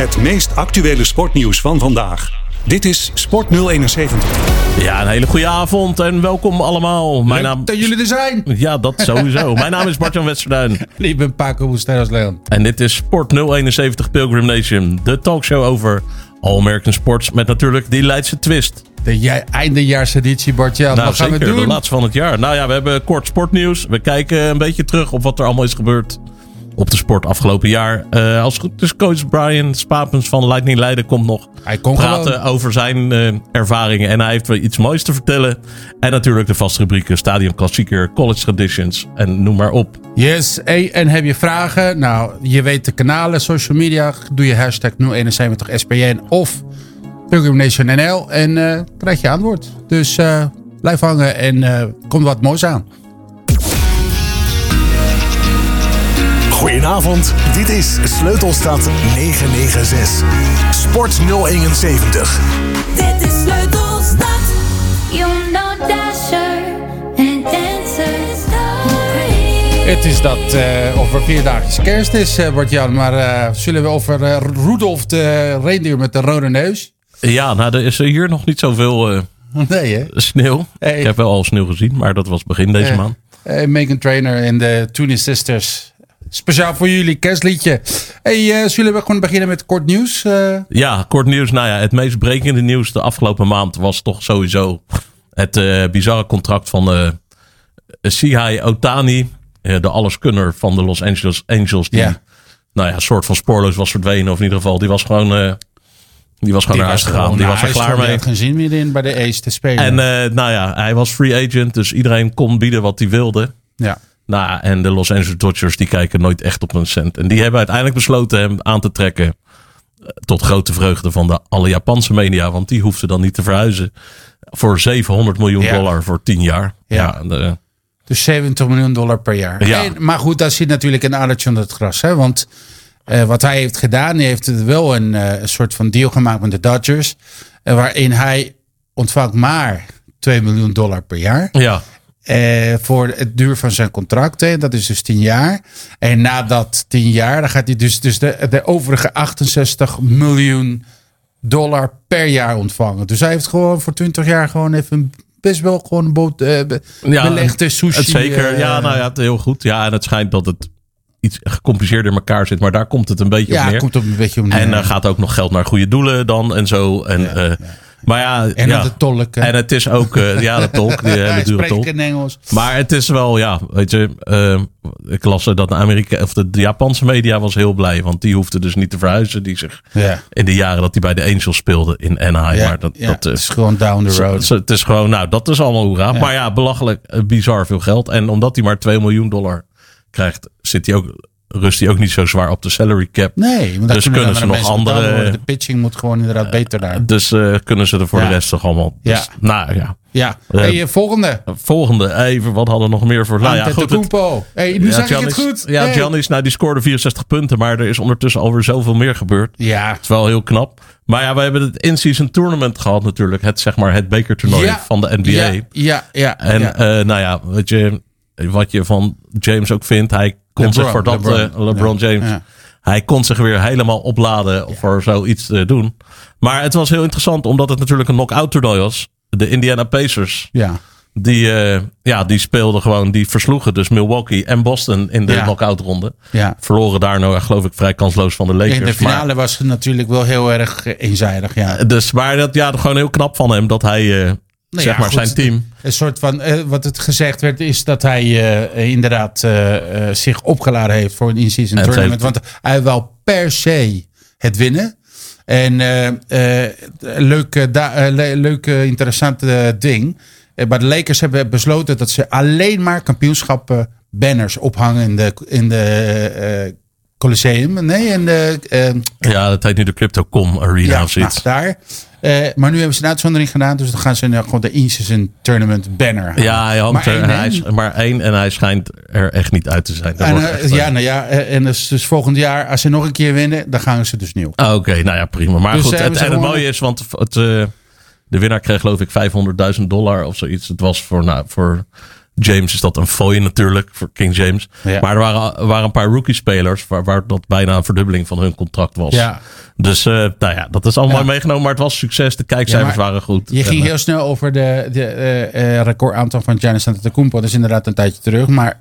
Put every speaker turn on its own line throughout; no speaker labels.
Het meest actuele sportnieuws van vandaag. Dit is Sport 071.
Ja, een hele goede avond en welkom allemaal. Mijn naam...
dat jullie er zijn.
Ja, dat sowieso. Mijn naam is Bart-Jan Westerduin.
En ik ben Paco Boesteros Leon.
En dit is Sport 071 Pilgrim Nation. De talkshow over All-American Sports met natuurlijk die Leidse twist.
De jij- eindejaarseditie, Bart-Jan.
Nou,
Wat gaan
zeker,
we doen?
de laatste van het jaar. Nou ja, we hebben kort sportnieuws. We kijken een beetje terug op wat er allemaal is gebeurd op de sport afgelopen jaar. Eh, als het goed is, coach Brian Spapens van Lightning Leiden komt nog
Hij kon
praten
gewoon.
over zijn eh, ervaringen. En hij heeft weer iets moois te vertellen. En natuurlijk de vaste rubrieken Stadion Klassieker, College Traditions en noem maar op.
Yes, hey, en heb je vragen? Nou, je weet de kanalen, social media. Doe je hashtag 071SPN of Pilgrim Nation NL en eh, krijg je antwoord. Dus eh, blijf hangen en eh komt wat moois aan.
Goedenavond, dit is Sleutelstad 996. Sport 071.
Dit is Sleutelstad. You know Dasher en Dancer.
Het is dat eh over vier dagen kerst is, eh Bart-Jan. Maar eh, zullen we over eh, Rudolf de reindeer met de rode neus?
Ja, nou, er is hier nog niet zoveel eh,
Nee, hè?
sneeuw.
Hey.
Ik heb wel al sneeuw gezien, maar dat was begin deze maand.
Megan Trainer en de Toonie Sisters. Speciaal voor jullie, kerstliedje. Hey, eh, zullen we gewoon beginnen met kort nieuws? Eh,
Ja, kort nieuws. Nou ja, het meest brekende nieuws de afgelopen maand was toch sowieso het eh, bizarre contract van Sihai Otani, de alleskunner van de Los Angeles Angels, die nou ja, een soort van spoorloos was verdwenen, of in ieder geval, die was gewoon, die was gewoon naar huis gegaan. Die was er klaar mee.
hij had geen zin meer in bij de Ace te spelen.
En nou ja, hij was free agent, dus iedereen kon bieden wat hij wilde.
ja.
Nou, en de Los Angeles Dodgers die kijken nooit echt op een cent. En die hebben uiteindelijk besloten hem aan te trekken. eh, Tot grote vreugde van de alle Japanse media. Want die hoefden dan niet te verhuizen. Voor 700 miljoen
Ja.
dollar voor 10 jaar.
Ja.
Ja, de-
Dus 70 miljoen dollar per jaar.
Ja.
En- maar goed, dat zit natuurlijk een adertje onder het gras. Hè? Want eh, wat hij heeft gedaan, hij heeft wel een, eh, soort van deal gemaakt met de Dodgers. eh, waarin hij ontvangt maar 2 miljoen dollar per jaar.
ja.
Eh, voor het duur van zijn contract. Hè. Dat is dus 10 jaar. En na dat 10 jaar, dan gaat hij dus, dus de, de overige 68 miljoen dollar per jaar ontvangen. Dus hij heeft gewoon voor 20 jaar gewoon even best wel gewoon een boot, eh, be-
Ja,
belegde sushi.
Het zeker.
eh,
ja, nou ja, het heel goed. Ja, en het schijnt dat het iets gecompliceerder in elkaar zit. Maar daar komt het een beetje
ja,
op neer.
komt op een beetje om neer.
En er gaat ook nog geld naar goede doelen dan en zo. En,
Ja,
eh,
ja.
Maar ja,
En
ja.
de tolk. hè.
En het is ook, eh, ja, de tolk, die hele
hij
dure tolk.
in Engels.
Maar het is wel, ja, weet je, eh, ik las dat de, Amerika of de, Japanse media was heel blij, want die hoefde dus niet te verhuizen. Die zich
Ja.
in de jaren dat hij bij de Angels speelde in Anaheim.
Ja,
maar dat,
ja,
dat
het
is,
gewoon down the road.
het is gewoon, nou, dat is allemaal hoera.
Ja.
Maar ja, belachelijk, eh, bizar veel geld. En omdat hij maar 2 miljoen dollar krijgt, zit hij ook, rust hij ook niet zo zwaar op de salary cap.
Nee, want
Dus kunnen ze nog andere-
De pitching moet gewoon inderdaad beter daar.
Dus eh, kunnen ze er voor
Ja.
de rest toch allemaal.
Ja.
Dus, nou ja.
Ja.
Eh,
Hey, eh, volgende.
Volgende, even, wat hadden we nog meer voor? Nou ja, goed. het-.
Hey, nu
Ja,
zeg ik het goed.
Ja,
Hey.
Giannis, nou, die scoorde 64 punten, maar er is ondertussen alweer zoveel meer gebeurd.
Ja.
Het is wel heel knap. Maar ja, we hebben het in-season tournament gehad natuurlijk. Het, zeg maar, het bekertoernooi
Ja.
van de NBA.
Ja, ja, ja.
En nou ja, weet je, wat je van James ook vindt, hij kon
LeBron,
zich voor dat,
LeBron. Ja,
James,
ja.
hij kon zich weer helemaal opladen voor zoiets te doen. Maar het was heel interessant, omdat het natuurlijk een knock-out toernooi was. De Indiana Pacers,
ja.
die, eh, ja, die speelden gewoon, die versloegen dus Milwaukee en Boston in de
Ja.
knock-out ronde.
ja.
Verloren daar nou, geloof ik, vrij kansloos van de Lakers.
In de finale
Maar-
was het natuurlijk wel heel erg eh, eenzijdig. Ja.
dus, maar dat, ja, gewoon heel knap van hem dat hij, eh,
Nou
zeg
ja,
maar,
goed,
zijn team.
Een soort van, eh, wat het gezegd werd, is dat hij eh, inderdaad eh, eh, zich opgeladen heeft voor een in-season tournament. Want hij wil per se het winnen. En leuk, da- le- leuk interessant ding. Maar de Lakers hebben besloten dat ze alleen maar kampioenschappen banners ophangen in de, in de Coliseum. Nee, in de,
Ja, dat heet nu de Crypto.com Arena
ja,
of zoiets.
nou, daar. Eh, maar nu hebben ze een uitzondering gedaan. Dus dan gaan ze nou gewoon de in-season tournament banner halen.
Ja, hij hangt
Maar
er.
één,
en hij is maar één en hij schijnt er echt niet uit te zijn.
En, eh,
echt,
ja, nou ja, eh, en dus, dus volgend jaar, als ze nog een keer winnen, dan gaan ze dus nieuw.
ah, Oké, nou ja, prima. Maar
Dus,
goed, het, en het mooie is, want het, eh, de winnaar kreeg geloof ik 500.000 dollar of zoiets. Het was voor, nou, voor James is dat een fooi natuurlijk voor King James.
Ja.
Maar er waren, er waren een paar rookie-spelers waar, waar dat bijna een verdubbeling van hun contract was.
Ja.
Dus eh, nou ja, dat is allemaal
Ja.
meegenomen. Maar het was succes. De kijkcijfers
Ja,
waren goed.
Je ging
eh,
heel snel over de, de eh, eh, recordaantal van Giannis Antetokounmpo. Dat is inderdaad een tijdje terug. Maar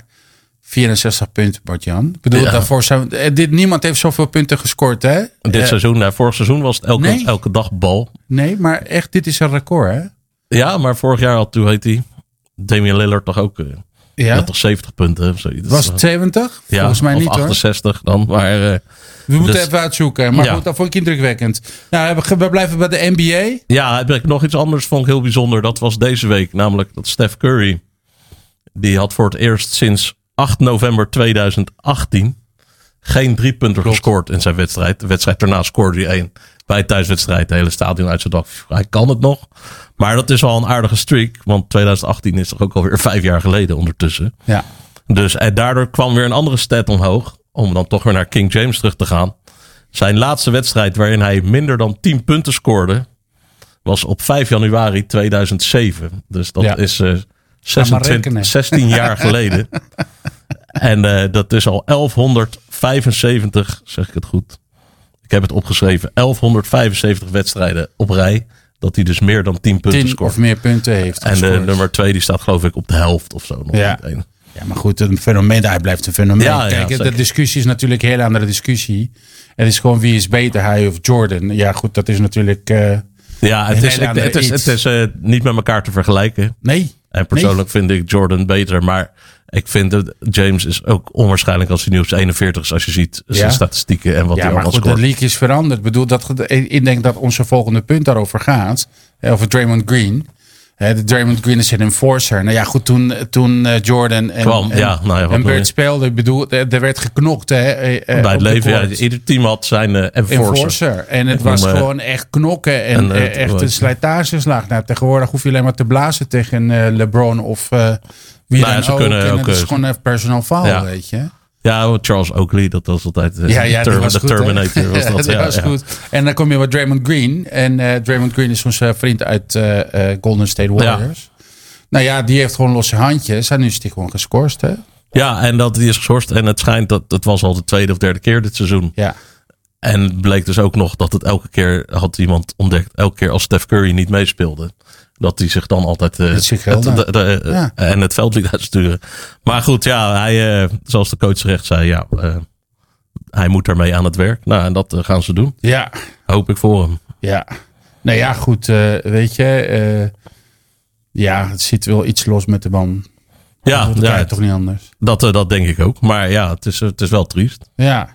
64 punten, Bart-Jan. Ik bedoel,
Ja.
daarvoor zijn, dit, niemand heeft zoveel punten gescoord, hè?
dit seizoen, nou, vorig seizoen was het elke,
Nee.
elke dag bal.
Nee, maar echt, dit is een record, hè?
Ja, maar vorig jaar had, hoe heet hij? Damian Lillard toch ook. eh,
Ja.
toch 70 punten of zoiets.
Was het 70?
ja,
Volgens mij niet, hoor.
68 dan. Maar eh,
We moeten
Dus-
even uitzoeken. Maar
Ja.
goed, dat vond ik indrukwekkend. Nou, we, we blijven bij de NBA.
ja, heb ik nog iets anders vond ik heel bijzonder. Dat was deze week. Namelijk dat Steph Curry. Die had voor het eerst sinds 8 november 2018 geen drie punten gescoord in zijn wedstrijd. De wedstrijd daarna scoorde hij één. Bij thuiswedstrijd. Het hele stadion uit zijn dak. Hij kan het nog. Maar dat is al een aardige streak. Want 2018 is toch ook alweer vijf jaar geleden ondertussen.
Ja.
Dus en daardoor kwam weer een andere stat omhoog. Om dan toch weer naar King James terug te gaan. Zijn laatste wedstrijd waarin hij minder dan 10 punten scoorde. Was op 5 januari 2007. Dus dat
Ja.
is eh,
maar
26,
rekenen.
16 jaar geleden. En eh, dat is al 1175, zeg ik het goed. Ik heb het opgeschreven. 1175 wedstrijden op rij. Dat hij dus meer dan 10 punten
10
scoort.
of meer punten heeft
en de
gescoord.
nummer 2 die staat geloof ik op de helft of zo. Nog
Ja. Ja, maar goed, een fenomeen, hij blijft een fenomeen.
Ja, ja,
Kijk, de discussie is natuurlijk een hele andere discussie. Het is gewoon wie is beter, hij of Jordan. Ja, goed, dat is natuurlijk... eh,
Ja, het is, het is, het is eh, niet met elkaar te vergelijken.
nee.
En persoonlijk vind ik Jordan beter. Maar ik vind dat James is ook onwaarschijnlijk als hij nu op zijn 41 is. Als je ziet zijn
Ja.
statistieken en wat
Ja,
hij
maar
allemaal
goed, de
scoort.
league is veranderd. Ik bedoel, dat, ik denk dat onze volgende punt daarover gaat. eh, Over Draymond Green. De Draymond Green is een enforcer. Nou ja, goed, toen, toen eh, Jordan en,
Kwam,
en,
ja, nou ja,
en? Bird speelden. Ik bedoel, er er werd geknokt. Hè, eh,
Bij het
de
leven, ja, ieder team had zijn enforcer.
Enforcer. En het
Ik
was
noem,
gewoon echt knokken en,
en,
echt een slijtageslag. Nou, tegenwoordig hoef je alleen maar te blazen tegen LeBron of wie
Nou
dan
ze
ook.
kunnen
en
ook,
het is
eh,
gewoon een personal foul,
Ja.
weet je.
Ja, Charles Oakley, dat was altijd eh,
Ja, ja,
de,
die
Term-
was
de
goed, hè?
Terminator. Was dat, ja,
was goed. En dan kom je bij Draymond Green. En eh, Draymond Green is onze vriend uit Golden State Warriors. Nou ja, die heeft gewoon losse handjes. En nu is hij gewoon gescorst, hè?
Ja, en dat die is geschorst. En het schijnt dat het was al de tweede of derde keer dit seizoen.
Ja.
En het bleek dus ook nog dat het elke keer had iemand ontdekt. Elke keer als Steph Curry niet meespeelde. Dat hij zich dan altijd eh,
Het
de- de- eh,
Ja.
en het veld liet uitsturen. Maar goed, ja, hij, eh, zoals de coach terecht zei, ja, eh, hij moet ermee aan het werk. Nou, en dat eh, gaan ze doen.
Ja.
Hoop ik voor hem.
Ja. Nou ja, goed. eh, weet je. eh, ja, het zit wel iets los met de man.
Ja,
dat
ja
toch niet anders.
dat, eh, dat denk ik ook. Maar ja, het is, het is wel triest.
Ja.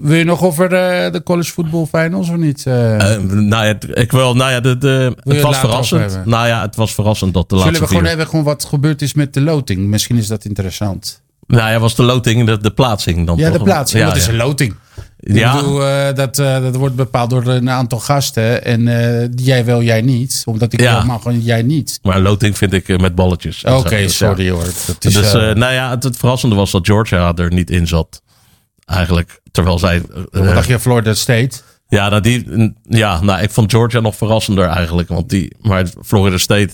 Wil je nog over eh, de college football finals of niet? eh?
Eh, nou ja, het- ik wil, nou ja, de, de, het was verrassend.
hebben?
Nou ja, het was verrassend dat de
Zullen
laatste
we gewoon
vier-
even gewoon wat gebeurd is met de loting? Misschien is dat interessant.
Nou ja, was de loting de, de plaatsing dan
Ja,
toch?
de plaatsing.
Ja,
Wat is een loting? Ik
Ja.
bedoel, dat, dat wordt bepaald door een aantal gasten. En eh, jij wel, jij niet. Omdat ik
Ja.
mag, en jij niet.
Maar loting vind ik met balletjes.
Oké.
Dus
sorry hoor. Dat is,
Dus nou ja, het, het verrassende was dat Georgia er niet in zat. Eigenlijk, terwijl zij...
wat dacht je, Florida State?
ja, nou die, ja, nou ik vond Georgia nog verrassender eigenlijk. Want die, maar Florida State,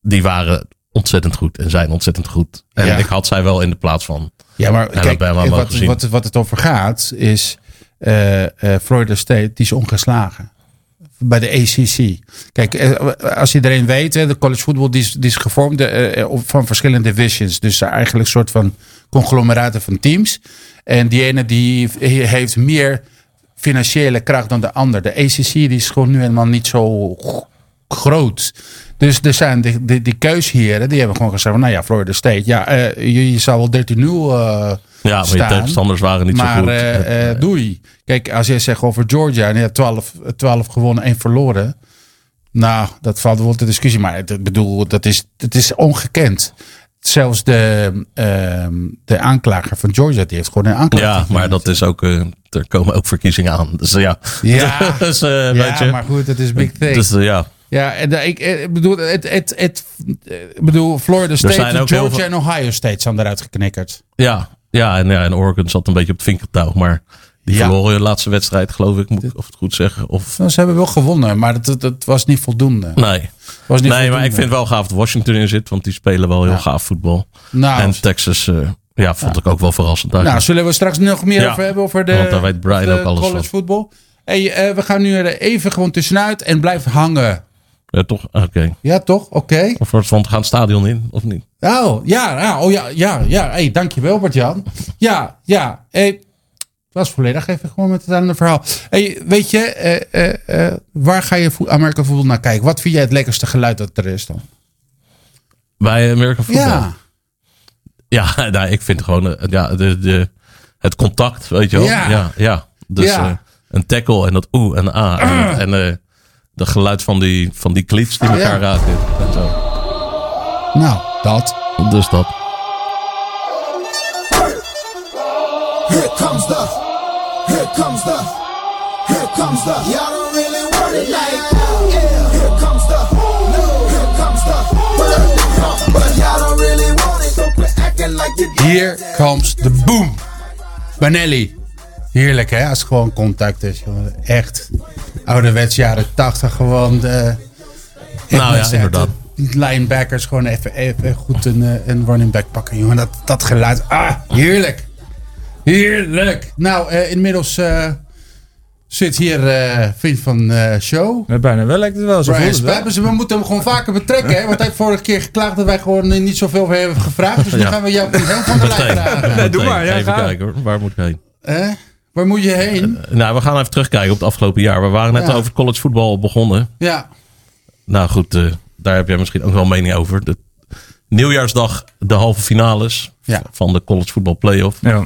die waren ontzettend goed en zijn ontzettend goed. En
Ja.
ik had zij wel in de plaats van.
Ja, maar kijk, wat, wat, wat het over gaat is... eh, eh, Florida State, die is ongeslagen. Bij de ACC. Kijk, eh, als iedereen weet, hè, de college football die is, die is gevormd van verschillende divisions. Dus eigenlijk een soort van conglomeraten van teams. En die ene die heeft meer financiële kracht dan de ander. De ACC die is gewoon nu helemaal niet zo groot. Dus er zijn die, die, die keusheren, die hebben gewoon gezegd: van, Nou ja, Florida State, ja, eh, je, je zou wel 13-0 eh
Ja, maar je
staan.
tegenstanders waren niet
maar
zo goed.
eh, eh, doei. Kijk, als je zegt over Georgia, en je hebt 12, 12 gewonnen, 1 verloren. Nou, dat valt wel te discussie. Maar ik bedoel, dat is, dat is ongekend. Zelfs de, ehm, de aanklager van Georgia, die heeft gewoon een aanklager.
ja, maar dat is ook, eh, er komen ook verkiezingen aan. Dus ja,
Ja,
dus, eh,
ja
je.
maar goed, het is big thing.
Dus eh, ja,
ja, en ik, ik bedoel, het, het, het, ik bedoel, Florida State, Georgia en Ohio State zijn eruit geknikkerd.
ja, ja, en, ja, en Oregon zat een beetje op het vinkertouw. Maar Die
Ja.
verloren de laatste wedstrijd, geloof ik, moet ik of het goed zeggen. Of,
Nou, ze hebben wel gewonnen, maar dat, dat, dat was niet voldoende.
nee,
Was niet
nee maar ik vind wel gaaf dat Washington in zit, want die spelen wel heel gaaf voetbal.
Nou,
en Texas, eh, ja, vond ik ook wel verrassend.
nou, zullen we straks nog meer over hebben over de,
want daar weet Brian
de
ook alles
college voetbal? Hey, eh, we gaan nu even gewoon tussenuit en blijf hangen.
Ja, toch? Oké.
Ja, toch? Oké.
Of we gaan het stadion in, of niet?
Oh, ja, ja, oh, ja, ja, ja. Hey, dankjewel Bart-Jan. Ja, ja. Hey, het was volledig even gewoon met het andere verhaal. Hey, weet je, eh, eh, eh, waar ga je vo- Amerika voetbal naar kijken? Wat vind jij het lekkerste geluid dat er is dan?
Bij American Football?
Ja,
Ja, nou, ik vind gewoon ja, de, de, het contact, weet je wel.
Ja.
Ja, ja. Dus
Ja.
eh, een tackle en dat oeh en a. En, en eh, de geluid van die, van die cleats die elkaar
Ja.
raken. En zo.
nou, dat.
Dus dat.
Here comes the, comes the. Y'all don't really want it like that. Yeah. Here comes the, no, here comes the, but, but y'all don't really want it. So quit acting like you do.
Here comes the boom. Benelli. Heerlijk hè, als het gewoon contact is. jongen. Echt. Ouderwets jaren 80 gewoon. De,
Nou ja, inderdaad.
Die linebackers gewoon even, even goed een, eh, een running back pakken. Jongen, dat, dat geluid. Ah, heerlijk. Heerlijk. Nou, eh, inmiddels eh, zit hier eh vriend van de show.
Ja, bijna wel lijkt het wel. Zo
Brian. We moeten hem gewoon vaker betrekken. Hè? Want hij heeft vorige keer geklaagd dat wij gewoon eh, niet zoveel hebben gevraagd. Dus nu
Ja.
gaan we jou gewoon van de lijn vragen.
Nee, doe maar, ja,
Even
ga.
kijken hoor. Waar moet ik heen?
Eh? Waar moet je heen?
Nou, we gaan even terugkijken op het afgelopen jaar. We waren net
Ja.
over college voetbal begonnen.
Ja.
Nou goed, eh, daar heb jij misschien ook wel een mening over. De nieuwjaarsdag, de halve finales
Ja.
van de college voetbal playoff.
Ja.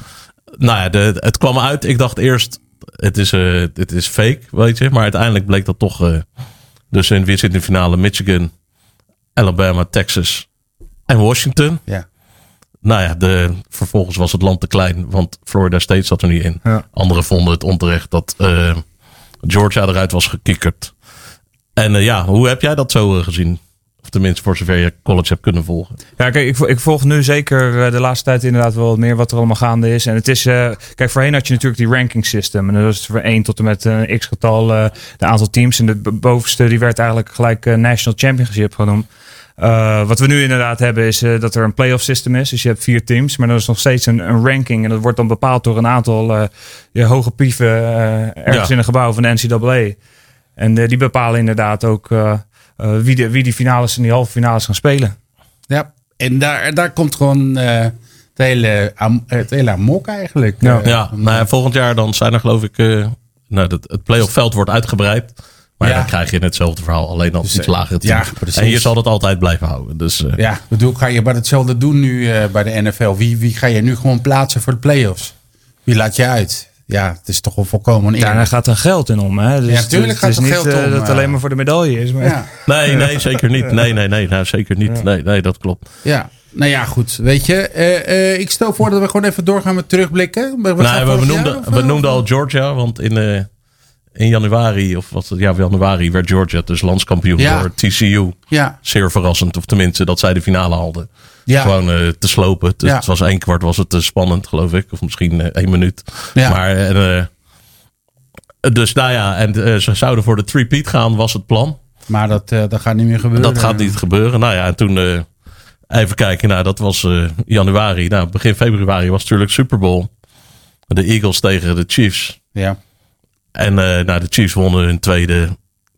Nou ja, de, het kwam uit. Ik dacht eerst, het is, eh het is fake, weet je. Maar uiteindelijk bleek dat toch... eh, dus in, weer zit in de finale Michigan, Alabama, Texas en Washington.
Ja.
Nou ja, de, vervolgens was het land te klein, want Florida State zat er niet in.
Ja.
Anderen vonden het onterecht dat eh, Georgia eruit was gekikkerd. En ja, hoe heb jij dat zo gezien? Of tenminste, voor zover je college hebt kunnen volgen.
Ja, kijk, ik, vo- ik volg nu zeker eh, de laatste tijd inderdaad wel wat meer wat er allemaal gaande is. En het is, eh, kijk, voorheen had je natuurlijk die ranking system. En dat is voor 1 tot en met een x getal eh, de aantal teams. En de bovenste die werd eigenlijk gelijk National Championship genoemd. Wat we nu inderdaad hebben is dat er een playoff system is. Dus je hebt vier teams, maar dat is nog steeds een, een ranking. En dat wordt dan bepaald door een aantal je hoge pieven ergens
Ja.
in een gebouw van de NCAA. En die bepalen inderdaad ook wie, de, wie die finales en die halve finales gaan spelen.
Ja. En daar, daar komt gewoon eh, het, hele, het hele amok eigenlijk.
Ja.
Eh,
ja, nou ja, volgend jaar dan zijn er geloof ik... eh, nou, dat, het playoff veld wordt uitgebreid. Maar
Ja.
dan krijg je hetzelfde verhaal, alleen dan
Dus,
iets
eh,
lagere
ja, precies.
en je zal dat altijd blijven houden. Dus eh,
Ja, ik bedoel, ga je maar hetzelfde doen nu eh, bij de NFL? Wie, wie ga je nu gewoon plaatsen voor de playoffs? Wie laat je uit? Ja, het is toch wel volkomen
daar gaat er geld in om. Hè? Dus
Ja, tuurlijk
het
gaat
is
er
niet
geld
eh,
om,
dat het
eh.
alleen maar voor de medaille is. Maar
Ja,
nee, nee, zeker niet. Nee, nee, nee, nou, zeker niet. Nee, nee, dat klopt.
ja. Nou ja, goed. Weet je, eh, eh, ik stel voor dat we gewoon even doorgaan met terugblikken. We, we
Nou, we,
jaar,
noemden, we noemden al Georgia, want in, eh, in januari, of wat, ja, januari werd Georgia dus landskampioen
Ja.
door TCU.
Ja,
Zeer verrassend, of tenminste dat zij de finale hadden.
Ja.
Gewoon eh, te slopen. Dus
Ja.
Het was één kwart was het te spannend, geloof ik. Of misschien eh, één minuut.
Ja.
Maar, eh, dus nou ja, en eh, ze zouden voor de three-peat gaan, was het plan.
maar dat, eh, dat gaat niet meer gebeuren.
Dat gaat niet gebeuren. Nou ja, en toen eh, even kijken. Nou, dat was eh, januari. Nou, begin februari was natuurlijk Super Bowl. De Eagles tegen de Chiefs.
Ja.
En eh, nou, de Chiefs wonnen hun tweede,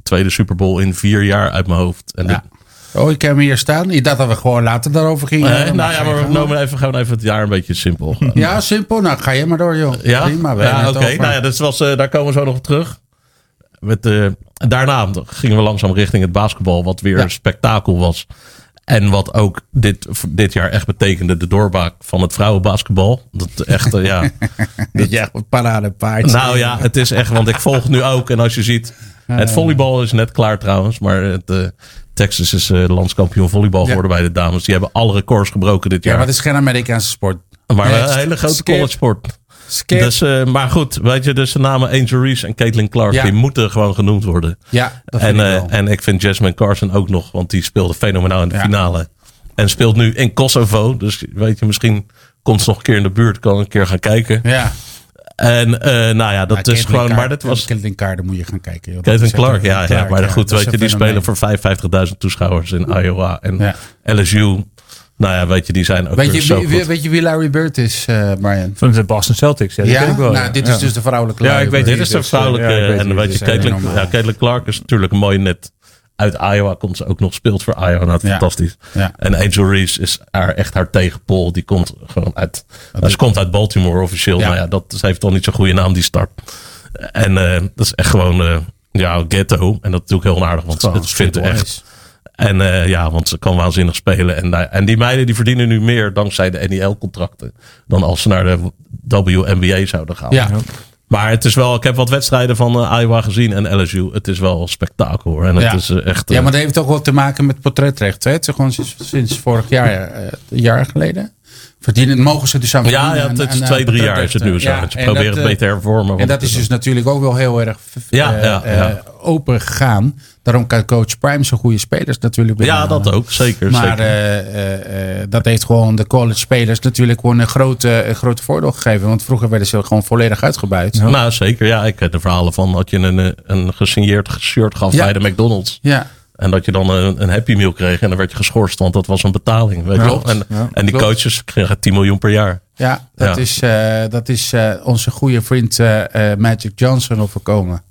tweede Super Bowl in vier jaar uit mijn hoofd. En
ja. Oh, ik heb hem hier staan. Ik dacht dat we gewoon later daarover gingen.
nou ja,
je
maar we noemen even, gewoon even het jaar een beetje simpel.
Ja, simpel. Nou, ga je maar door, joh.
Ja,
Prima,
ja oké. Nou ja, dus was, eh, daar komen we zo nog op terug. Met, eh, daarna gingen we langzaam richting het basketbal, wat weer
Ja.
een spektakel was. En wat ook dit, dit jaar echt betekende, de doorbraak van het vrouwenbasketbal. Dat echt, eh, ja.
Dit is echt een paradepaardje.
Nou ja, het is echt, want ik volg nu ook. En als je ziet, het volleybal is net klaar trouwens. Maar het, Texas is eh, landskampioen volleybal
Ja.
geworden bij de dames. Die hebben alle records gebroken dit
Ja,
jaar.
maar het is geen Amerikaanse sport.
maar
Nee,
een hele grote
skate-
college sport.
skate-
Dus, eh, maar goed, weet je, dus de namen Angel Reese en Caitlin Clark,
Ja.
die moeten gewoon genoemd worden.
Ja, dat
En,
ik
eh,
wel.
en ik vind Jasmine Carson ook nog, want die speelde fenomenaal in de
Ja.
finale. En speelt nu in Kosovo. Dus weet je, misschien komt ze nog een keer in de buurt, kan een keer gaan kijken.
ja.
En eh, nou ja, dat
Ja,
is gewoon. Maar dat was.
Caitlin Carter moet je gaan kijken. joh.
Kevin Clark,
een-
ja, ja. Maar goed, weet je,
een
die spelen voor 55.000 toeschouwers in Iowa. En
Ja.
LSU, nou ja, weet je, die zijn ook
Weet
weer
je,
zo
wie,
goed.
weet je wie Larry Bird is, eh Brian?
Van de Boston Celtics. Ja,
Ja,
ik wel.
nou,
ja.
dit
Ja.
is dus de vrouwelijke
Ja, ik weet.
Dit is een
eh,
vrouwelijke. en weet je, Caitlin, Clark is natuurlijk mooi net uit Iowa. Komt ze ook nog, speelt voor Iowa. Nou,
Ja.
fantastisch.
Ja.
En Angel Reese is haar, echt haar tegenpol. Die komt gewoon uit. nou, ze komt uit Baltimore officieel.
Ja.
Maar ja, dat ze heeft toch niet zo'n goede naam, die start. En eh, dat is echt gewoon. eh, ja, ghetto. En dat is natuurlijk heel onaardig. Want het vindt er echt. En eh, ja, want ze kan waanzinnig spelen. En, nou, en die meiden die verdienen nu meer dankzij de NEL-contracten. Dan als ze naar de WNBA zouden gaan.
Ja,
Maar het is wel, ik heb wat wedstrijden van eh, Iowa gezien en LSU. Het is wel spektakel hoor. En het
Ja.
is eh, echt.
ja,
eh,
maar dat heeft ook wel te maken met portretrecht. Hè? Het is gewoon sinds, sinds vorig jaar, een jaar geleden. Verdienen, mogen ze dus aan
ja, ja, het is twee, drie jaar is het nu zo.
portretrechten.
Want je
en
probeert
dat,
het beter te hervormen.
En dat is dus natuurlijk ook wel heel erg
Ja, ja, ja.
Open gegaan. Daarom kan coach Prime zo goede spelers natuurlijk
Ja,
binnenhalen.
dat ook. Zeker.
Maar
zeker.
eh, eh, eh, dat heeft gewoon de college spelers natuurlijk gewoon een grote, een grote voordeel gegeven. Want vroeger werden ze gewoon volledig uitgebuit. Ja.
Nou, zeker. Ja, ik heb de verhalen van dat je een, een gesigneerd shirt gaf
Ja.
bij de McDonald's. En dat je dan een, een Happy Meal kreeg en dan werd je geschorst, want dat was een betaling. Weet je wel? En,
Ja,
en die
klopt.
coaches kregen 10 miljoen per jaar.
Ja, dat
Ja.
is, dat is onze goede vriend Magic Johnson overkomen.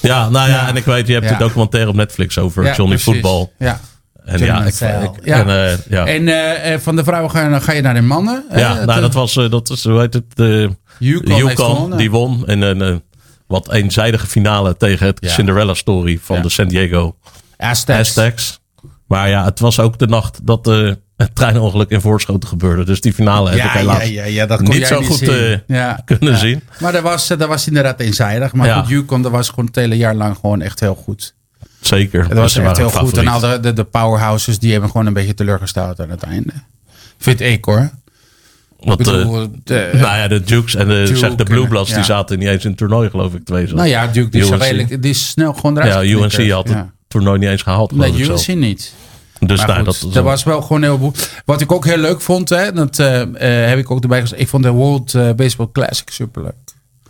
Ja, nou ja,
Ja.
en ik weet, je hebt
Ja.
de documentaire op Netflix over
Ja,
Johnny. Football.
Ja.
En ja, ik, ik-
Ja.
En, eh, ja.
En eh, eh, van de vrouwen ga je, ga je naar de mannen.
Ja, nou,
de-
dat was, dat is, hoe heet het, de
Yukon
die won in een wat eenzijdige finale tegen het. Cinderella story van de San Diego
Aztecs.
Aztecs. Maar ja, het was ook de nacht dat het treinongeluk in Voorschoten gebeurde. Dus die finale heb ik helaas
ja, ja, ja, dat kon
niet zo
niet
goed
zien.
eh,
Ja,
kunnen
ja.
zien.
Maar dat was, eh, dat was inderdaad eenzijdig. Maar
Ja.
goed, Yukon dat was gewoon het hele jaar lang gewoon echt heel goed.
Zeker.
Dat was echt heel goed. En al de, de, de powerhouses die hebben gewoon een beetje teleurgesteld aan het einde. Vind ik hoor.
Want, eh,
bedoel, de-
nou ja, de Dukes en de,
Duke
de Blue Bloods
ja.
die zaten niet eens in het toernooi, geloof ik. Twee zo.
Nou ja, Duke die is, redelijk, die is snel gewoon eruit
Ja, UNC had het
Ja.
toernooi niet eens gehaald.
Nee, UNC
zelf.
niet.
Dus nou,
goed,
dat,
dat was wel gewoon heel boek. Wat ik ook heel leuk vond, hè, dat eh, eh, heb ik ook erbij gezegd. Ik vond de World eh, Baseball Classic superleuk.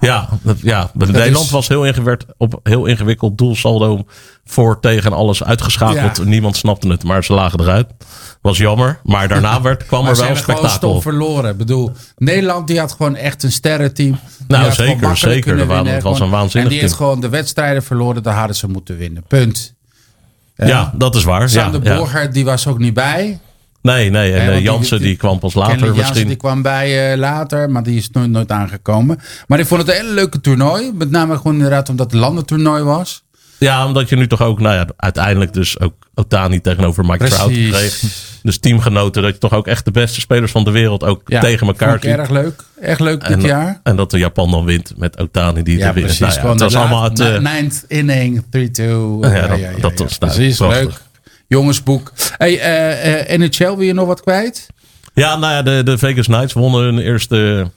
Ja, dat, ja. Nederland
is-
was heel ingewikkeld, op heel ingewikkeld doelsaldo voor tegen alles uitgeschakeld.
Ja.
Niemand snapte het, maar ze lagen eruit. Was jammer. Maar daarna werd, kwam
Maar
er wel
gewoon
spektakel.
verloren. Ik bedoel, Nederland die had gewoon echt een sterrenteam.
Nou, zeker, zeker. Er
winnen.
het was een waanzinnig
En die heeft gewoon de wedstrijden verloren. Daar hadden ze moeten winnen. Punt.
Ja, dat is waar. Ja,
Sander
ja.
Borger, die was ook niet bij.
Nee, nee. En eh, Jansen die,
die-
kwam pas later
Jansen,
misschien.
die kwam bij eh, later, maar die is nooit, nooit aangekomen. Maar ik vond het een hele leuke toernooi. Met name gewoon inderdaad omdat het landentoernooi was.
Ja, omdat je nu toch ook, nou ja, uiteindelijk dus ook Otani tegenover Mike
Precies.
Trout kreeg. Dus teamgenoten, dat je toch ook echt de beste spelers van de wereld ook
Ja,
tegen elkaar
vond ik
ziet.
erg leuk. Echt leuk dit
En,
jaar.
en dat de Japan dan wint met Otani die
Ja,
te winnen.
precies.
Nou ja,
gewoon
het was
de
allemaal eh,
na- ninth inning, 3-2.
Ja, dat- dat was
Precies,
prachtig.
leuk. Jongensboek. Hey, eh, eh, NHL, wil je nog wat kwijt?
Ja, nou ja, de, de Vegas Knights wonnen hun eerste,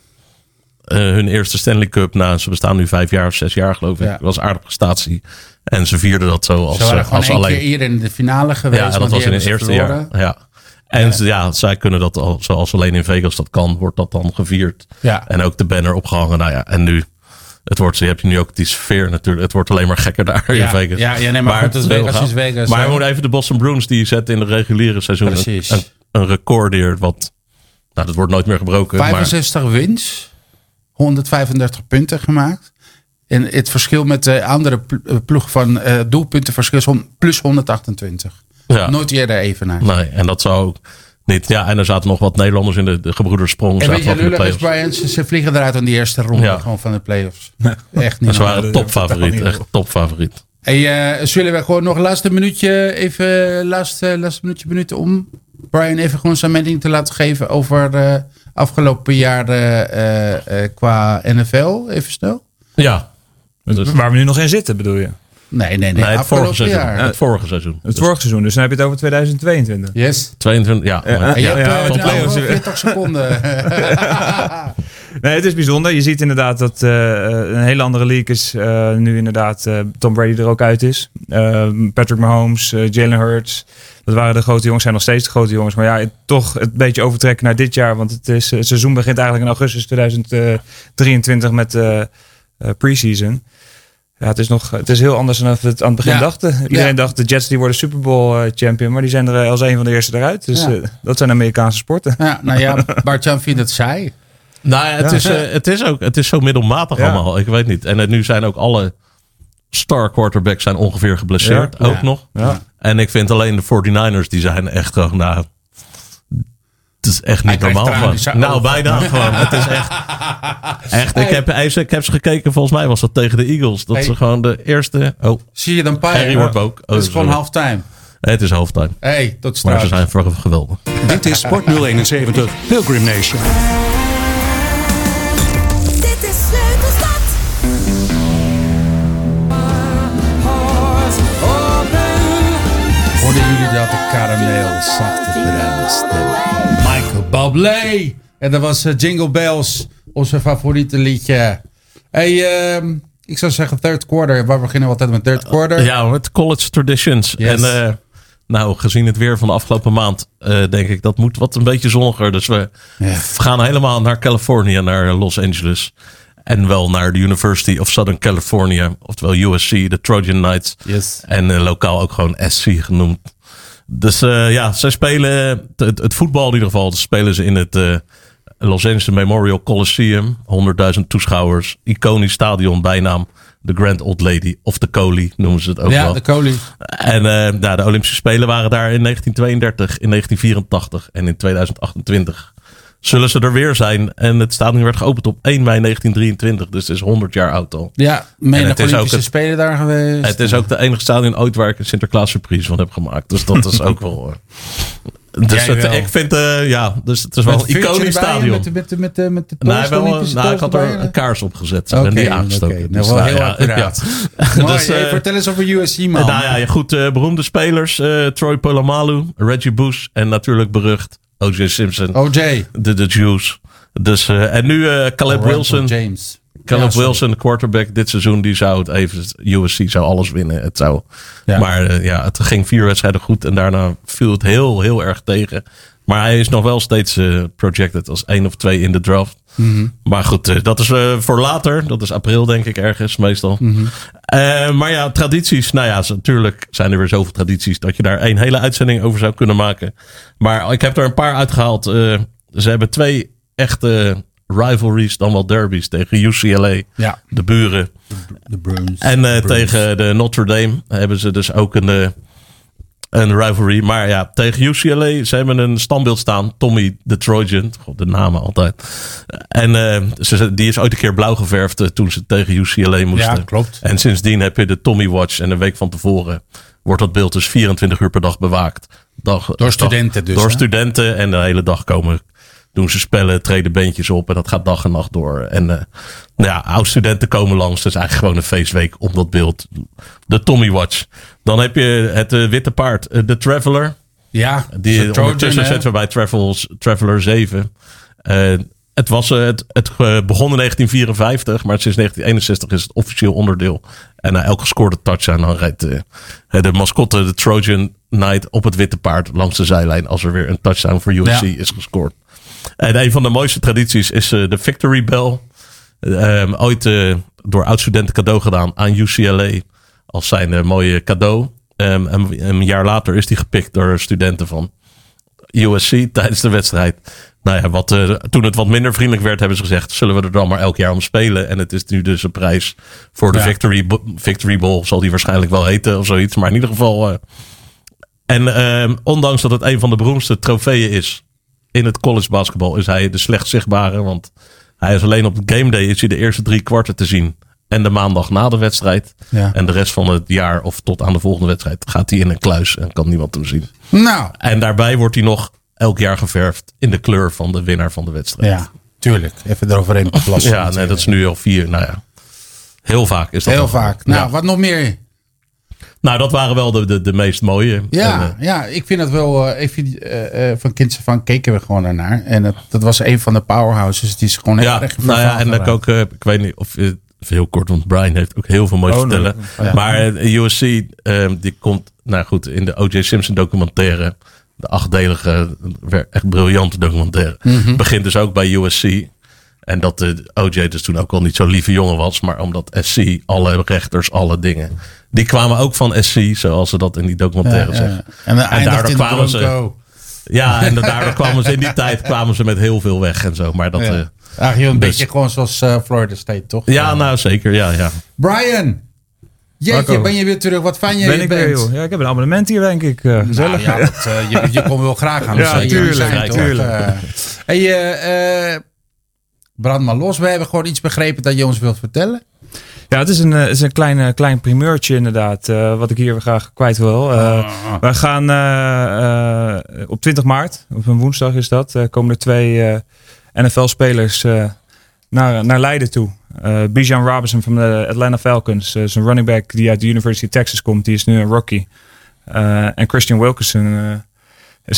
eh, hun eerste Stanley Cup. Nou, ze bestaan nu vijf jaar of zes jaar, geloof ik.
Ja.
Dat was een aardige prestatie. En ze vierden dat zo als,
Ze waren
eh, als
één
alleen.
keer hier in de finale geweest.
ja, dat was in het eerste jaar. Ja. En ja, zij kunnen dat al, zoals alleen in Vegas dat kan, wordt dat dan gevierd.
Ja.
En ook de banner opgehangen. Nou ja, en nu, het wordt, je hebt nu ook die sfeer natuurlijk. Het wordt alleen maar gekker daar in
Ja,
Vegas.
ja, ja, nee, maar goed,
het
Vegas is Vegas,
Maar moeten even de Boston Bruins, die zetten in de reguliere seizoen een,
Precies.
een, een record neer. Wat, nou, dat wordt nooit meer gebroken. maar,
65 wins, 135 punten gemaakt. En het verschil met de andere eh, ploeg van eh doelpuntenverschil is plus 128.
ja.
Nooit eerder even naar.
Nee, en dat zou ook niet. Ja, en er zaten nog wat Nederlanders in de, de gebroeders Sprong.
En weet je,
de
lullig is. Brian, ze, ze vliegen eruit aan die eerste ronde
Ja.
gewoon van de playoffs. Echt niet
En ze waren topfavoriet. Echt topfavoriet.
Hey, eh, zullen we gewoon nog een laatste minuutje, even laatste, laatste minuutje, minuten om Brian even gewoon zijn mening te laten geven over de afgelopen jaren eh, eh, qua NFL, even snel?
Ja. Dus,
Waar we nu nog in zitten, bedoel je?
Nee, nee, nee,
nee, het vorige
afgelopen
seizoen.
jaar.
Het vorige seizoen.
Het
Dus
vorige seizoen, dus dan heb je het over 2022.
Yes.
22, ja.
Ja,
En je
ja,
hebt
ja,
eh,
playoffs.
40 seconden.
Nee, het is bijzonder. Je ziet inderdaad dat eh, een hele andere league is. eh, nu inderdaad eh, Tom Brady er ook uit is. Patrick Mahomes, Jalen Hurts. Dat waren de grote jongens, zijn nog steeds de grote jongens. Maar ja, toch het beetje overtrekken naar dit jaar. Want het, is, het seizoen begint eigenlijk in augustus 2023 met preseason. Ja, het is, nog, het is heel anders dan we het aan het begin
Ja.
dachten. Iedereen
Ja.
dacht de Jets die worden Super Bowl eh, champion. Maar die zijn er eh, als een van de eerste eruit. Dus
Ja.
eh, dat zijn Amerikaanse sporten.
Ja, nou ja, Bart-Jan vindt het saai.
Nou ja, het, is, het is ook het is zo middelmatig
Ja.
allemaal. Ik weet niet. En nu zijn ook alle star quarterbacks zijn ongeveer geblesseerd.
Ja.
Ook
Ja.
nog.
Ja.
En ik vind alleen de 49ers, die zijn echt gewoon, nou... Het is echt niet normaal
zijn
Nou, bijna gewoon. Het is echt... Echt, ik heb, ik heb ze gekeken, volgens mij was dat tegen de Eagles. Dat
Hey.
ze gewoon de eerste... Oh,
Zie je dan pijn?
Harry wordt ook. Oh,
Het is gewoon halftime.
het is halftime.
hey, tot
Maar
straks.
ze zijn voor geweldig.
Dit is Sport 071 Pilgrim Nation.
Dit is Sleutelstad.
Hoorden jullie dat? De karameel, zachte bruine stem. Bublé. En dat was eh, Jingle Bells, onze favoriete liedje. Hey, ehm, ik zou zeggen third quarter. Waar beginnen we altijd met third quarter?
Ja, met college traditions.
Yes.
En eh, nou, gezien het weer van de afgelopen maand, eh, denk ik dat moet wat een beetje zonniger. Dus we
Ja.
gaan helemaal naar Californië, naar Los Angeles. En wel naar de University of Southern California, oftewel USC, de Trojan Knights.
Yes.
En lokaal ook gewoon SC genoemd. Dus eh, ja, zij spelen het, het voetbal in ieder geval. dus spelen ze in het eh, Los Angeles Memorial Coliseum. 100.000 toeschouwers. Iconisch stadion, bijnaam. De Grand Old Lady of de Coli noemen ze het ook
Ja,
wel.
de kolie.
En nou, de Olympische Spelen waren daar in 1932, in 1984 en in 2028. Zullen ze er weer zijn? En het stadion werd geopend op 1 mei 1923, dus het is 100 jaar oud al.
Ja, menig
het is ook
Olympische
het-
Spelen daar geweest.
Het is ook de enige stadion ooit waar ik een Sinterklaas surprise van heb gemaakt. Dus dat is ook wel. eh, dus het, ik vind, eh, ja, dus het is wel
Met
een iconisch stadion.
Met, met, met, met, met de
Nou,
toast,
wel, nou, ik had er een kaars opgezet
Oké,
en die aangestoken. Dus
Nou, wel
nou,
heel
ja,
accuraat.
ja.
Mooi,
Dus,
hey,
eh,
vertel eens over USC, man.
Nou ja, goed. beroemde spelers. Troy Polamalu, Reggie Bush en natuurlijk berucht O.J. Simpson.
OJ.
De, de Jews. Dus, eh, en nu eh, Caleb Wilson.
James.
Caleb
Ja.
Wilson, de quarterback dit seizoen, die zou het even. USC zou alles winnen. Het zou.
Ja.
Maar eh, ja, het ging vier wedstrijden goed en daarna viel het heel, heel erg tegen. Maar hij is nog wel steeds projected als één of twee in de draft.
Mhm.
Maar goed, eh, dat is eh, voor later. Dat is april, denk ik, ergens meestal.
Mhm.
Eh, maar ja, tradities. Nou ja, natuurlijk zijn er weer zoveel tradities dat je daar een hele uitzending over zou kunnen maken. Maar ik heb er een paar uitgehaald. Eh, ze hebben twee echte rivalries, dan wel derbies tegen UCLA,
Ja,
de buren.
de Bruins.
En eh,
De Bruins.
tegen de Notre Dame hebben ze dus ook een, eh, een rivalry. Maar ja, tegen UCLA, ze hebben een standbeeld staan. Tommy the Trojan. God, de namen altijd. En ze, die is ooit een keer blauw geverfd eh, toen ze tegen UCLA moesten.
Ja, klopt.
En sindsdien heb je de Tommy Watch. En een week van tevoren wordt dat beeld dus 24 uur per dag bewaakt. Dag,
Door studenten dus,
Door
hè?
studenten. En de hele dag komen doen ze spellen, treden bandjes op. En dat gaat dag en nacht door. En eh, nou ja, oud-studenten komen langs. Dus eigenlijk gewoon een feestweek om dat beeld. De Tommy Watch. Dan heb je het eh, witte paard, eh, de Traveler.
Ja,
Die ondertussen zetten we bij Travels, Traveler 7. Eh, het, was, het, het begon in 1954, maar sinds 1961 is het officieel onderdeel. En na elke gescoorde touchdown dan rijdt eh, de mascotte, de Trojan Knight, op het witte paard langs de zijlijn als er weer een touchdown voor USC
Ja.
is gescoord. En een van de mooiste tradities is eh, de Victory Bell. Ehm, ooit eh, door oud-studenten cadeau gedaan aan UCLA als zijn eh, mooie cadeau. Ehm, en een jaar later is die gepikt door studenten van USC tijdens de wedstrijd. Nou ja, wat, toen het wat minder vriendelijk werd, hebben ze gezegd: zullen we er dan maar elk jaar om spelen? En het is nu dus een prijs voor de
Ja.
Victory, Victory Bowl, zal die waarschijnlijk wel heten of zoiets. Maar in ieder geval. en ehm, ondanks dat het een van de beroemdste trofeeën is in het college basketbal, is hij de slecht zichtbare. Want hij is alleen op game day is hij de eerste drie kwarten te zien. En de maandag na de wedstrijd.
Ja.
En de rest van het jaar of tot aan de volgende wedstrijd gaat hij in een kluis en kan niemand hem zien.
Nou,
En daarbij wordt hij nog elk jaar geverfd in de kleur van de winnaar van de wedstrijd.
ja, tuurlijk. Even eroverheen plassen.
Ja, nee, dat is nu al vier. Nou ja, heel vaak is dat.
Heel vaak. Nou,
Ja.
wat nog meer?
Nou, dat waren wel de, de, de meest mooie.
Ja,
En, eh,
ja, ik vind het wel. eh, ik vind, eh, eh, van kinds af aan keken we gewoon ernaar. En dat, dat was een van de powerhouses. Die is gewoon heel
ja,
erg
nou ja, en ik ook, eh, ik weet niet of heel kort, want Brian heeft ook heel veel moois te
Oh, nee.
vertellen.
Ja.
Maar USC, ehm, die komt, nou goed, in de O.J. Simpson documentaire. De achtdelige, echt briljante documentaire. Begint dus ook bij USC. En dat de O.J. dus toen ook al niet zo'n lieve jongen was. Maar omdat SC, alle rechters, alle dingen. Die kwamen ook van SC, zoals ze dat in die documentaire
Ja,
zeggen.
ja. En, dan eindigt
daardoor
in de
kwamen ze-. Ja, en daardoor kwamen ze in die tijd kwamen ze met heel veel weg en zo. Maar dat,
Ja. Eigenlijk een
dus-
beetje gewoon zoals eh, Florida State, toch?
ja nou zeker, ja, ja.
Brian, jeetje, ben je weer terug? Wat fijn je
Ben ik
bent.
weer, joh. Ja, ik heb een abonnement hier, denk ik. eh, gezellig.
Nou, ja, dat, eh, je, je komt wel graag aan.
Ja,
zee
tuurlijk,
zijn,
tuurlijk.
Eh, hey, eh, eh, brand maar los. We hebben gewoon iets begrepen dat je ons wilt vertellen.
Ja, het is een, eh, het is een klein, eh, klein primeurtje inderdaad, eh, wat ik hier graag kwijt wil. Eh, Wij gaan eh, eh, op 20 maart, op een woensdag is dat, komen er twee NFL-spelers naar, naar Leiden toe. Bijan Robinson van de Atlanta Falcons, is een running back die uit de University of Texas komt, die is nu een rookie. En Christian Wilkerson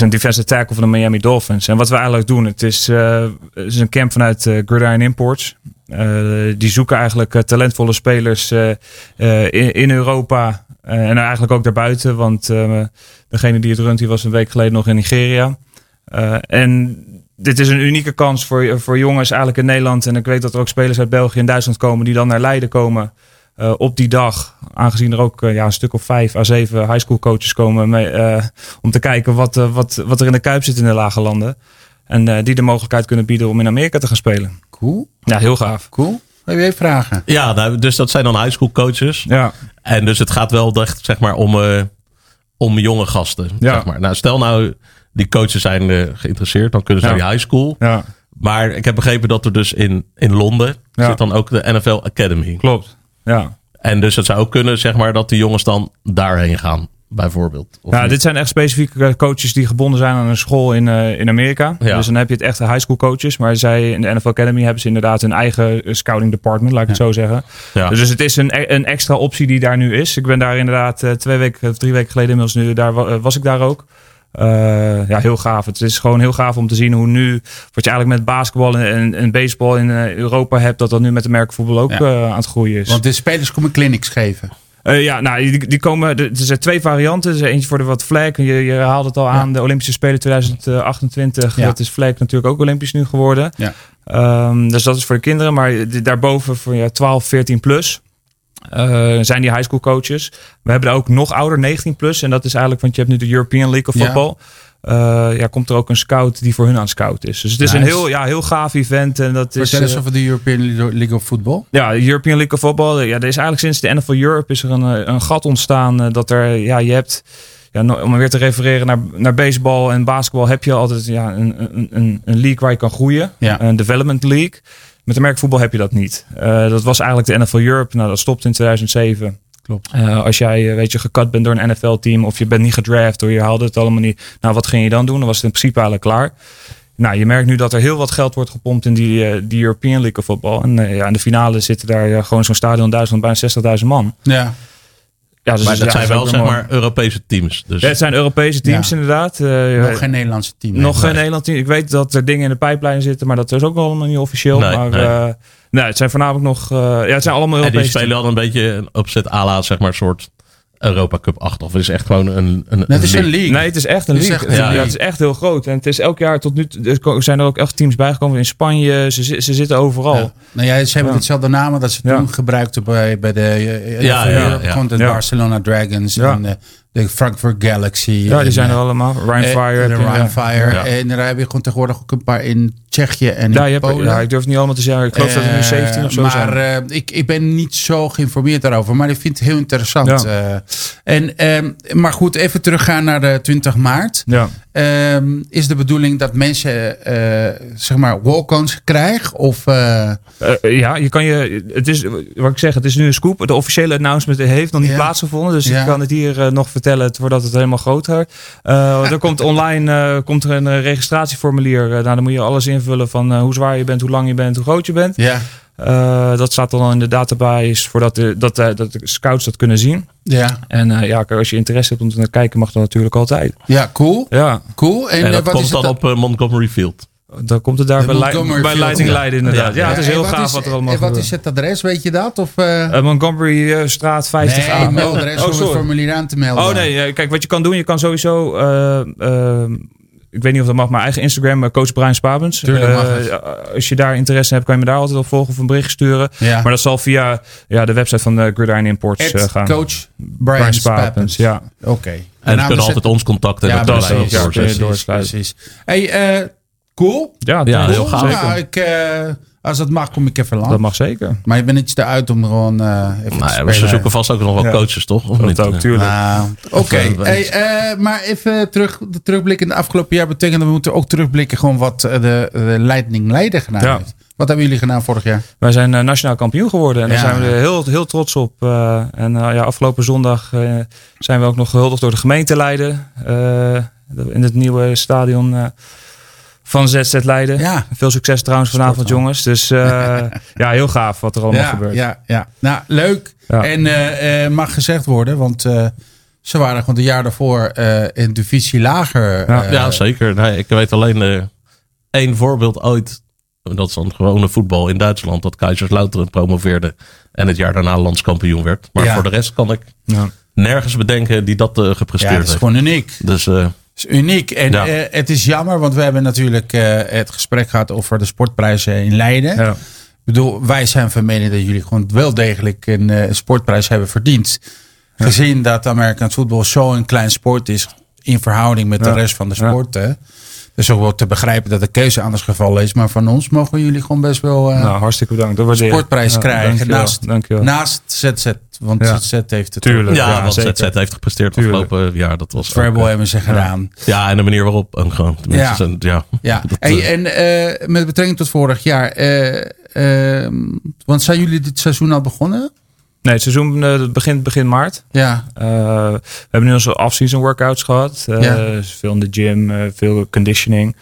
een defensive tackle van de Miami Dolphins. En wat we eigenlijk doen, het is, eh, is een camp vanuit eh, Gridiron Imports. Eh, die zoeken eigenlijk talentvolle spelers in, in Europa en eigenlijk ook daarbuiten. Want degene die het runt, die was een week geleden nog in Nigeria. En dit is een unieke kans voor, voor jongens eigenlijk in Nederland. En ik weet dat er ook spelers uit België en Duitsland komen die dan naar Leiden komen. Eh, op die dag, aangezien er ook eh, ja, een stuk of vijf à zeven high school coaches komen mee, eh, om te kijken wat, wat, wat er in de kuip zit in de lage landen. En eh, die de mogelijkheid kunnen bieden om in Amerika te gaan spelen.
Cool,
Ja, heel gaaf.
cool. Heb je vragen?
Ja, nou, dus dat zijn dan high school coaches.
Ja,
En dus het gaat wel echt, zeg maar, om, eh, om jonge gasten.
Ja.
Zeg maar. Nou, stel nou, die coaches zijn geïnteresseerd, dan kunnen ze
Ja.
naar die high school.
ja,
Maar ik heb begrepen dat er dus in, in Londen
Ja.
zit dan ook de NFL Academy.
klopt. Ja.
En dus het zou ook kunnen, zeg maar, dat de jongens dan daarheen gaan, bijvoorbeeld. Of
Ja,
niet?
dit zijn echt specifieke coaches die gebonden zijn aan een school in, eh, in Amerika.
Ja.
Dus dan heb je het echte high school coaches. Maar zij in de NFL Academy hebben ze inderdaad hun eigen eh, scouting department, laat ik het zo zeggen.
Ja.
Dus het is een, e- een extra optie die daar nu is. Ik ben daar inderdaad eh, twee weken of drie weken geleden inmiddels nu, daar wa- was ik daar ook. Eh, ja, heel gaaf. Het is gewoon heel gaaf om te zien hoe nu, wat je eigenlijk met basketbal en, en, baseball in eh, Europa hebt, dat dat nu met de merkvoetbal ook
Ja.
eh, aan het groeien is.
Want de spelers komen clinics geven.
Ja, nou, die, die komen. Er zijn twee varianten. Er is eentje voor de wat flag. Je, je haalde het al aan. De Olympische Spelen 2028.
Ja.
Dat is flag natuurlijk ook Olympisch nu geworden.
Ja.
Ehm, dus dat is voor de kinderen. Maar daarboven voor ja, 12, 14 plus. Eh, zijn die high school coaches. We hebben er ook nog ouder, 19 plus. En dat is eigenlijk, want je hebt nu de European League of
Ja.
Football. Eh, ja, komt er ook een scout die voor hun aan scout is. Dus het is
Nice.
een heel, ja, heel gaaf event. En dat is,
Vertel eens
eh,
over de European League of Football.
ja, de European League of Football. Ja, er is eigenlijk sinds de NFL Europe is er een, een gat ontstaan. Dat er, ja, je hebt, ja, om weer te refereren naar, naar baseball en basketbal, heb je altijd ja, een, een, een, een league waar je kan groeien.
Ja.
Een development league. Met de merkvoetbal heb je dat niet. Eh, dat was eigenlijk de NFL Europe. Nou, dat stopt in 2007.
Klopt.
Eh, als jij, eh, weet je, gecut bent door een NFL-team of je bent niet gedraft of je haalde het allemaal niet. Nou, wat ging je dan doen? Dan was het in principe eigenlijk klaar. Nou, je merkt nu dat er heel wat geld wordt gepompt in die, die European League of voetbal. En ja, in de finale zitten daar gewoon zo'n stadion in Duitsland bijna 60.000 man.
Ja.
Ja, dus
maar dat
ja,
zijn wel, zeg
mooi.
maar, Europese teams. Dus
Ja, het zijn Europese teams
Ja.
inderdaad. Eh,
Nog geen Nederlandse team.
nog geen Nederland team. Ik weet dat er dingen in de pijplijn zitten, maar dat is ook allemaal niet officieel.
Nee,
maar
nee.
eh, nee, het zijn voornamelijk nog. eh, ja, het zijn allemaal
en die
Europese
spelen al een beetje een opzet à la, zeg maar, soort Europa Cup 8. Of het is echt gewoon een, een,
Nee, het is een league.
Nee, het is echt een
Het is
league.
echt
ja, het is echt heel groot. En het is elk jaar tot nu toe- er zijn er ook echt teams bijgekomen in Spanje. Ze, ze zitten overal.
Ja. Nou ja, ze hebben
Ja.
hetzelfde namen dat ze
Ja.
toen gebruikten bij, bij de
Ja,
NFL
ja,
Europe.
ja.
Gewoon de
Ja.
Barcelona Dragons
Ja.
en de, de Frankfurt Galaxy.
Ja, die
en,
zijn er
eh,
allemaal. Ryan
eh,
Fire.
De Ryan
ja.
En daar heb je gewoon tegenwoordig ook een paar in Tsjechië en in
Ja,
Polen.
ja, ik durf het niet allemaal te zeggen. Ik geloof dat er nu
Eh,
17 of zo
maar
zijn.
eh, ik, ik ben niet zo geïnformeerd daarover. Maar ik vind het heel interessant.
Ja.
eh. en, ehm, maar goed, even teruggaan naar de 20 maart.
Ja.
Ehm, is de bedoeling dat mensen eh, zeg maar walk-ons krijgen? Of, eh,
Eh, ja, je kan je. Het is wat ik zeg, het is nu een scoop. De officiële announcement heeft nog niet
Ja.
plaatsgevonden. Dus
Ja.
ik kan het hier eh, nog vertellen voordat het helemaal groter. Eh er komt online eh, komt er een eh, registratieformulier. Eh, nou, dan moet je alles invullen van hoe zwaar je bent, hoe lang je bent, hoe groot je bent.
ja,
Eh, dat staat dan al in de database voordat de, dat, dat de scouts dat kunnen zien.
ja,
En eh, ja, als je interesse hebt om te kijken, mag dat natuurlijk altijd.
ja, cool.
Ja.
cool. En,
En dat
wat
komt
is het
dan op Montgomery Field.
Dan komt het daar bij, Lei-
Montgomery
bij Leiding
ja.
Leiden inderdaad. Ja,
Ja,
het is
En
heel
wat
gaaf
is-
wat er allemaal
En wat
gebeurt.
is het adres, weet je dat? Of, eh
Eh, Montgomery eh, straat 50
nee, adres
oh,
om het formulier aan te melden.
Oh nee, kijk, wat je kan doen, je kan sowieso. ik weet niet of dat mag, maar eigen Instagram, coach Brian Spabens.
Tuurlijk
Eh, als je daar interesse in hebt, kan je me daar altijd op volgen of een bericht sturen.
Ja.
Maar dat zal via ja, de website van de Gridiron Imports gaan.
coach Brian. Spapens,
ja.
Oké.
En ze
Nou,
kunnen altijd ons contacten. en
Ja,
dat
precies, precies. Hey, eh, cool.
Ja,
heel gaaf.
Nou, ik, eh, als dat mag, kom ik even lang.
Dat mag zeker.
Maar je bent iets te uit om gewoon eh even te
Nou ja,
spelen.
maar ze zoeken vast ook nog wel
Ja.
coaches, toch? Of
Dat
niet?
ook, tuurlijk.
Nou, Oké, hey, eh, maar even terug, de terugblik in het afgelopen jaar betekent dat we moeten ook terugblikken gewoon wat de, de Leiding Leiden gedaan
Ja.
heeft. Wat hebben jullie gedaan vorig jaar?
Wij zijn eh, nationaal kampioen geworden en daar
Ja.
zijn we heel, heel trots op. Eh, en ja, afgelopen zondag eh, zijn we ook nog gehuldigd door de gemeente Leiden. eh, in het nieuwe stadion eh, van ZZ Leiden.
Ja.
Veel succes trouwens vanavond jongens. Dus eh, ja, heel gaaf wat er allemaal
ja,
gebeurt.
ja, ja. Nou, leuk.
Ja.
En eh, eh, mag gezegd worden, want eh, ze waren gewoon het jaar daarvoor eh, in divisie lager.
Ja.
Ja, zeker. Nee, ik weet alleen eh, één voorbeeld ooit. Dat is dan gewone voetbal in Duitsland. Dat Kaiserslautern promoveerde. En het jaar daarna landskampioen werd. Maar
Ja.
voor de rest kan ik
Ja.
nergens bedenken die dat eh,
ja,
gepresteerd
dat is
heeft.
gewoon uniek.
Dus eh,
is uniek. En
Ja.
eh, het is jammer, want we hebben natuurlijk eh, het gesprek gehad over de sportprijzen in Leiden.
Ja.
Ik bedoel, wij zijn van mening dat jullie gewoon wel degelijk een eh, sportprijs hebben verdiend. Gezien dat Amerikaans voetbal zo'n klein sport is in verhouding met de rest van de
Ja.
sporten. Dus ook wel te begrijpen dat de keuze anders gevallen is. Maar van ons mogen jullie gewoon best wel eh,
Nou, hartstikke bedankt. Dat
sportprijs
Ja,
krijgen.
dankjewel,
naast,
dankjewel.
naast ZZ. Want
Ja.
ZZ heeft het
Tuurlijk.
ja,
zeker.
ZZ heeft gepresteerd
Tuurlijk.
afgelopen jaar. Dat was
Verbal
eh,
hebben ze gedaan.
Ja, en de manier waarop. En gewoon,
Ja.
zijn, ja.
Ja,
Dat, eh,
en eh, met betrekking tot vorig jaar. eh, ehm, want zijn jullie dit seizoen al begonnen?
Nee, het seizoen eh, begint begin maart.
Ja,
Eh, we hebben nu onze off-season workouts gehad. Eh,
Ja.
veel in de gym, veel conditioning.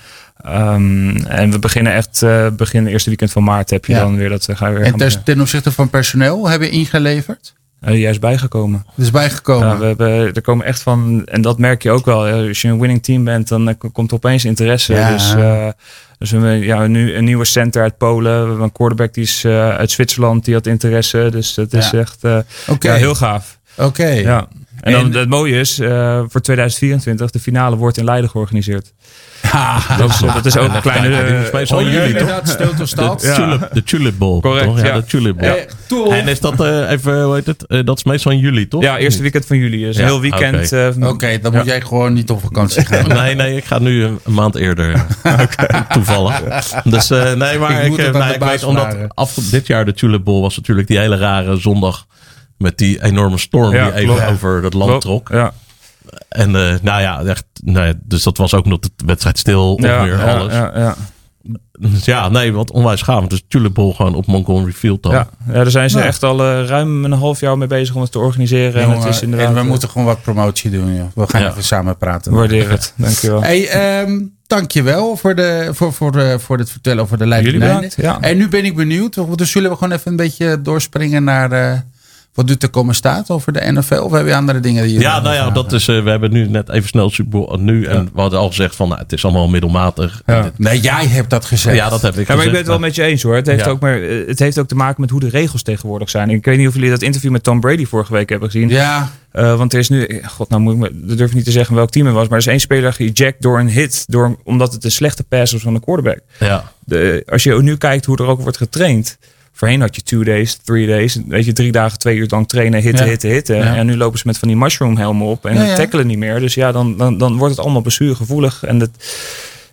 Ehm, en we beginnen echt begin eerste weekend van maart heb je
Ja.
dan weer dat eh, ga je weer
en
gaan
ten, opzichte van personeel hebben we ingeleverd.
Eh, juist bijgekomen.
Is bijgekomen.
Ja, we hebben, er komen echt van, en dat merk je ook wel. Als je een winning team bent, dan eh, komt er opeens interesse.
Ja.
Dus, eh, dus we hebben ja, nu een nieuwe center uit Polen. We hebben een quarterback die is uit Zwitserland, die had interesse. Dus dat is echt heel gaaf.
Oké.
Ja. En, dan,
En-
het mooie is, eh, voor 2024, de finale wordt in Leiden georganiseerd. Dat is, dat is ook een kleine...
Ja, is
eh,
meestal
Oh, jullie
juli, toch?
inderdaad.
De, tulip, de Tulip Bowl.
Correct,
toch? Ja,
ja.
de Tulip Bowl.
Eh.
En is dat eh, even, hoe heet het? Dat is meestal in juli, toch?
ja, eerste weekend van juli. Dus een heel weekend.
oké.
dan
Ja.
moet jij gewoon niet op vakantie gaan.
Nee, nee, ik ga nu een, een maand eerder. Toevallig. Dus eh, nee, maar
Ik
ik, weet omdat af, dit jaar de Tulip Bowl was natuurlijk die hele rare zondag. Met die enorme storm
Ja,
die even
klopt.
over het land
klopt.
trok.
Ja,
En eh, nou ja, echt, nee, dus dat was ook nog de wedstrijd stil. Of
ja,
meer
ja,
alles.
ja, ja.
Dus ja, nee, wat onwijs gaaf. Dus Tulip Bowl gewoon op Montgomery Field dan.
Ja, ja, daar zijn ze
Ja.
echt al eh, ruim een half jaar mee bezig om het te organiseren. en het is inderdaad...
en we
eh,
moeten gewoon wat promotie doen. Joh. We gaan
Ja.
even samen praten.
Waardeer het, dankjewel.
Hey, ehm, dankjewel voor, de, voor, voor, de, voor het vertellen over de Leiden.
Jullie bedankt, ja.
En nu ben ik benieuwd. Dus zullen we gewoon even een beetje doorspringen naar eh, wat te komen staat over de NFL? Of hebben we andere dingen die je
Ja, nou ja, dat is, eh, we hebben nu net even snel Super Bowl nu. En we hadden al gezegd van, nou, het is allemaal middelmatig.
Ja.
Nee, jij hebt dat gezegd.
Ja, dat heb ik
Ja, maar ik ben het wel met je eens hoor. Het heeft,
Ja.
ook maar, eh, het heeft ook te maken met hoe de regels tegenwoordig zijn. Ik weet niet of jullie dat interview met Tom Brady vorige week hebben gezien.
Ja,
Eh, want er is nu, eh, god, nou moet ik, me- dat durf ik niet te zeggen welk team het was. Maar er is één speler geëject door een hit. Door, omdat het een slechte pass was van de quarterback.
Ja.
De, als je nu kijkt hoe er ook wordt getraind. Voorheen had je two days, three days. Weet je, drie dagen, twee uur lang trainen, hitten,
Ja.
hitten, hitten.
Ja.
En nu lopen ze met van die mushroom helmen op. En
Ja,
tackelen niet meer. Dus ja, dan, dan, dan wordt het allemaal blessuregevoelig. En het,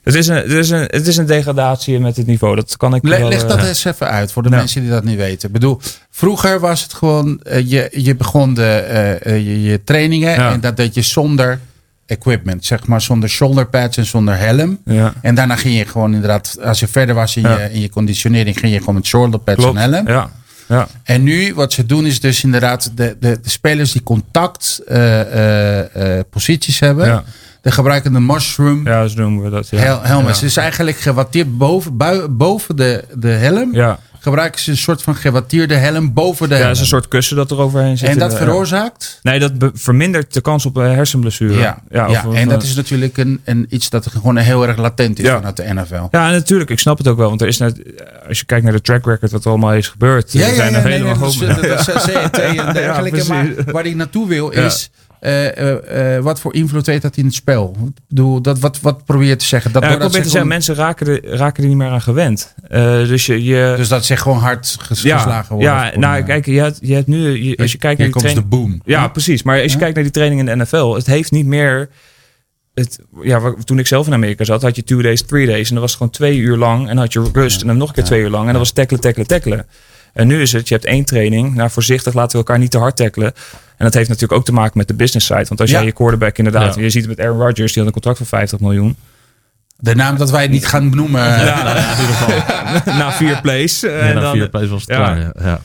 het, is een, het, is een, het is een degradatie met het niveau. Dat kan ik
Le-
wel,
leg dat
eh,
eens even uit voor de mensen die dat niet weten. Ik bedoel, vroeger was het gewoon, eh, je, je begon de, eh, je, je trainingen en dat deed je zonder equipment. Zeg maar zonder shoulder pads en zonder helm.
Ja.
En daarna ging je gewoon inderdaad, als je verder was in,
Ja.
je, in je conditionering, ging je gewoon met shoulder pads
Klopt.
en helm.
Ja. Ja.
En nu, wat ze doen, is dus inderdaad de, de, de spelers die contact eh, eh, eh, posities hebben.
Ja.
De gebruiken de mushroom
ja, zo noemen we dat. Ja.
hel- helmets.
Ja.
Dus eigenlijk gewatteerd boven, boven de, de helm.
Ja.
Gebruiken ze een soort van gewatteerde helm boven de
Ja,
helm.
is een soort kussen dat er overheen zit.
en dat
Ja.
veroorzaakt?
Nee, dat vermindert de kans op hersenblessure.
Ja, ja,
of,
en dat
eh,
is natuurlijk een, een, iets dat gewoon heel erg latent is
Ja.
vanuit de NFL.
Ja, natuurlijk. Ik snap het ook wel. Want er is net, als je kijkt naar de track record wat er allemaal is gebeurd. er zijn er
nee,
helemaal
nee,
hoop-
dat is- dat is CET en dergelijke.
Ja,
maar
precies.
waar ik naartoe wil
Ja.
is... eh, eh, eh, wat voor invloed heeft dat in het spel? Ik bedoel, dat, wat, wat probeer je te zeggen? Dat
Ja, ik probeer te
ze
zeggen, mensen raken er, raken er niet meer aan gewend. Eh, dus je, je
Dus dat ze gewoon hard ges-
ja,
geslagen worden.
ja, nou kijk, je hebt, je hebt nu, je- als je kijkt naar
Hier
die
komt de
training,
boom.
ja, precies. Maar als je kijkt naar die training in de NFL, het heeft niet meer. Het, ja, toen ik zelf in Amerika zat, had je two days, three days. En dat was gewoon twee uur lang. En dan had je rust. En dan nog een keer twee uur lang. En dat was tackelen, tackelen, tackelen. En nu is het, je hebt één training. Nou, voorzichtig laten we elkaar niet te hard tackelen. En dat heeft natuurlijk ook te maken met de business side. Want als
Ja.
jij je quarterback inderdaad,
Ja.
je ziet het met Aaron Rodgers, die had een contract van 50 miljoen.
De naam dat wij niet gaan benoemen.
Ja, in ieder geval. Na vier plays.
En
En,
na
dan,
vier plays was het
ja.
klaar. Ja. Ja.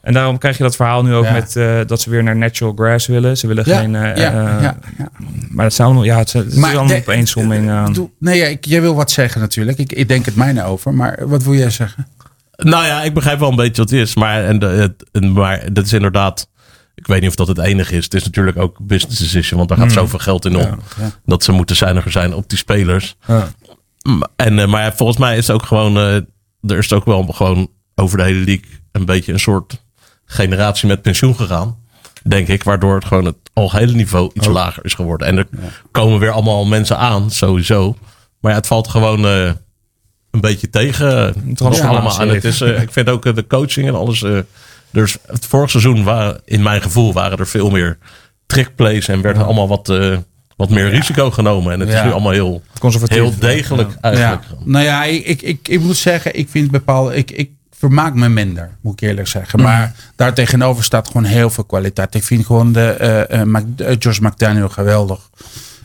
en daarom krijg je dat verhaal nu ook
Ja.
met eh, dat ze weer naar natural grass willen. Ze willen
Ja,
geen. eh,
ja,
eh,
ja, ja.
Maar dat zijn allemaal, ja, het, het is allemaal opeensomming.
eh, Nee, ja, ik, jij wil wat zeggen natuurlijk. Ik, ik denk het mijne over. Maar wat wil jij zeggen?
Nou ja, ik begrijp wel een beetje wat het is. Maar, en de, het, en, maar dat is inderdaad. Ik weet niet of dat het enige is. Het is natuurlijk ook business decision. Want daar gaat zoveel geld in om.
ja.
Dat ze moeten zuiniger zijn op die spelers.
Ja.
En, eh, maar volgens mij is het ook gewoon. eh, er is ook wel gewoon over de hele league een beetje een soort generatie met pensioen gegaan. Denk ik. Waardoor het gewoon het algehele niveau iets lager is geworden. En er komen weer allemaal mensen aan, sowieso. Maar ja, het valt gewoon eh, een beetje tegen.
transformatie
allemaal. En het is, ik vind ook de coaching en alles. Dus het vorig seizoen waren, in mijn gevoel, waren er veel meer trickplays. En werd er allemaal wat, eh, wat meer risico genomen. En het is nu allemaal heel,
Conservatief.
heel degelijk eigenlijk.
Nou ja, ik, ik, ik, ik moet zeggen, ik vind bepaalde. Ik, ik vermaak me minder, moet ik eerlijk zeggen. Maar daar tegenover staat gewoon heel veel kwaliteit. Ik vind gewoon de Mac- eh, Josh McDaniel geweldig.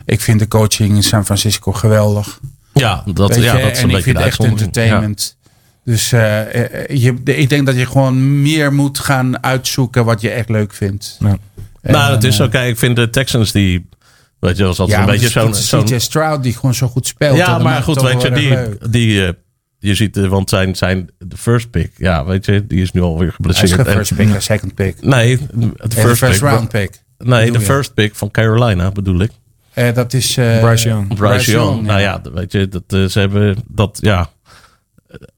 Ik vind de coaching in San Francisco geweldig.
Ja, dat,
Weet
ja,
je?
dat is
en
een
ik
beetje
vind
de
het echt entertainment. Dus eh, eh, je, ik denk dat je gewoon meer moet gaan uitzoeken wat je echt leuk vindt.
Ja.
Nou, dat is
eh,
oké. Ik vind de Texans die. Weet je, als dat
Ja,
een beetje zo'n.
CJ Stroud die gewoon zo goed speelt.
ja, maar goed, weet je, die,
leuk.
die, je ziet, want zijn, zijn de first pick, ja, weet je, die is nu alweer
Hij is
geblesseerd.
geen
En-
first pick, een second pick.
Nee, de first,
first
pick.
round pick.
Nee, de
je?
first pick van Carolina bedoel ik.
Eh, dat is... eh,
Bryce Young.
Bryce
Bryce
Young.
Young,
Nou ja, weet je, dat, ze hebben dat, ja,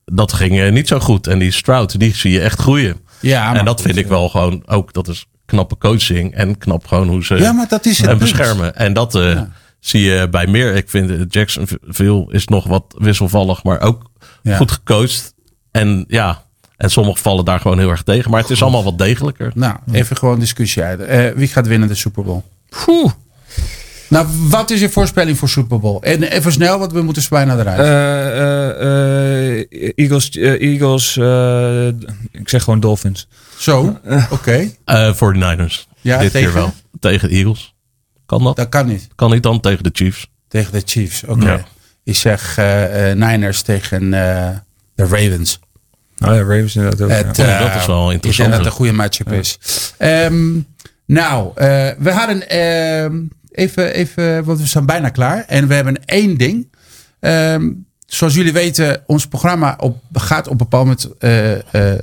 dat ging eh, niet zo goed. En die Stroud, die zie je echt groeien.
Ja, maar
en dat
goed,
vind ik wel gewoon ook, dat is knappe coaching en knap gewoon hoe ze
Ja, maar dat is het
en beschermen. En dat eh, zie je bij meer. Ik vind eh, Jacksonville is nog wat wisselvallig, maar ook
Ja.
goed gecoacht. En ja, en sommige vallen daar gewoon heel erg tegen. Maar het is allemaal wat degelijker.
Nou, even gewoon discussie uit. Eh, wie gaat winnen de Super Bowl?
Poeh.
Nou, wat is je voorspelling voor Super Bowl? En even snel, want we moeten zo bijna eruit.
Eh, eh, eh, Eagles, Eagles eh, ik zeg gewoon Dolphins.
Zo, oké.
Eh 49ers.
Ja,
Dit
tegen?
keer wel. Tegen de Eagles. Kan dat?
Dat kan niet.
Kan niet dan tegen de Chiefs.
Tegen de Chiefs, oké.
Ja.
Ik zeg Niners tegen eh, de Ravens.
Oh ja, Ravens inderdaad ook.
Het,
ja.
Oh, dat is wel
Ik
interessant,
denk dat het een goede matchup is. Ehm, nou, eh, we hadden ehm, even, even, want we zijn bijna klaar. En we hebben één ding. Ehm, zoals jullie weten, ons programma op, gaat op een bepaald moment eh, eh,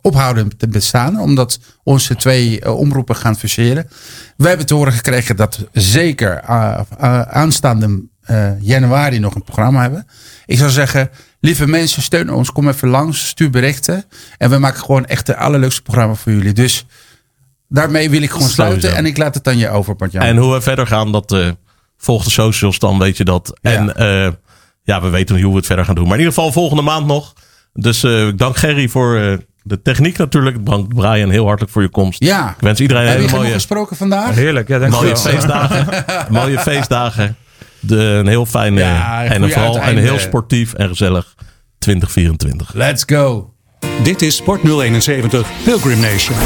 ophouden te bestaan. Omdat onze twee eh, omroepen gaan fuseren. We hebben te horen gekregen dat zeker aanstaande januari nog een programma hebben. Ik zou zeggen, lieve mensen, steun ons. Kom even langs, stuur berichten. En we maken gewoon echt de allerleukste programma voor jullie. Dus daarmee wil ik gewoon sluiten.
Sowieso.
En ik laat het aan je over, Bart-Jan.
En hoe we verder gaan, dat eh volgt de socials dan, weet je dat. En eh, ja, we weten hoe we het verder gaan doen. Maar in ieder geval volgende maand nog. Dus eh, ik dank Gerry voor eh, de techniek natuurlijk. Ik dank Brian heel hartelijk voor je komst.
Ja.
Ik wens iedereen een hele mooie,
gesproken vandaag?
Heerlijk, ja, dankjewel.
mooie feestdagen. mooie feestdagen. De, een heel fijn
Ja,
en vooral een heel sportief en gezellig 2024.
Let's go.
Dit is Sport 071 Pilgrim Nation.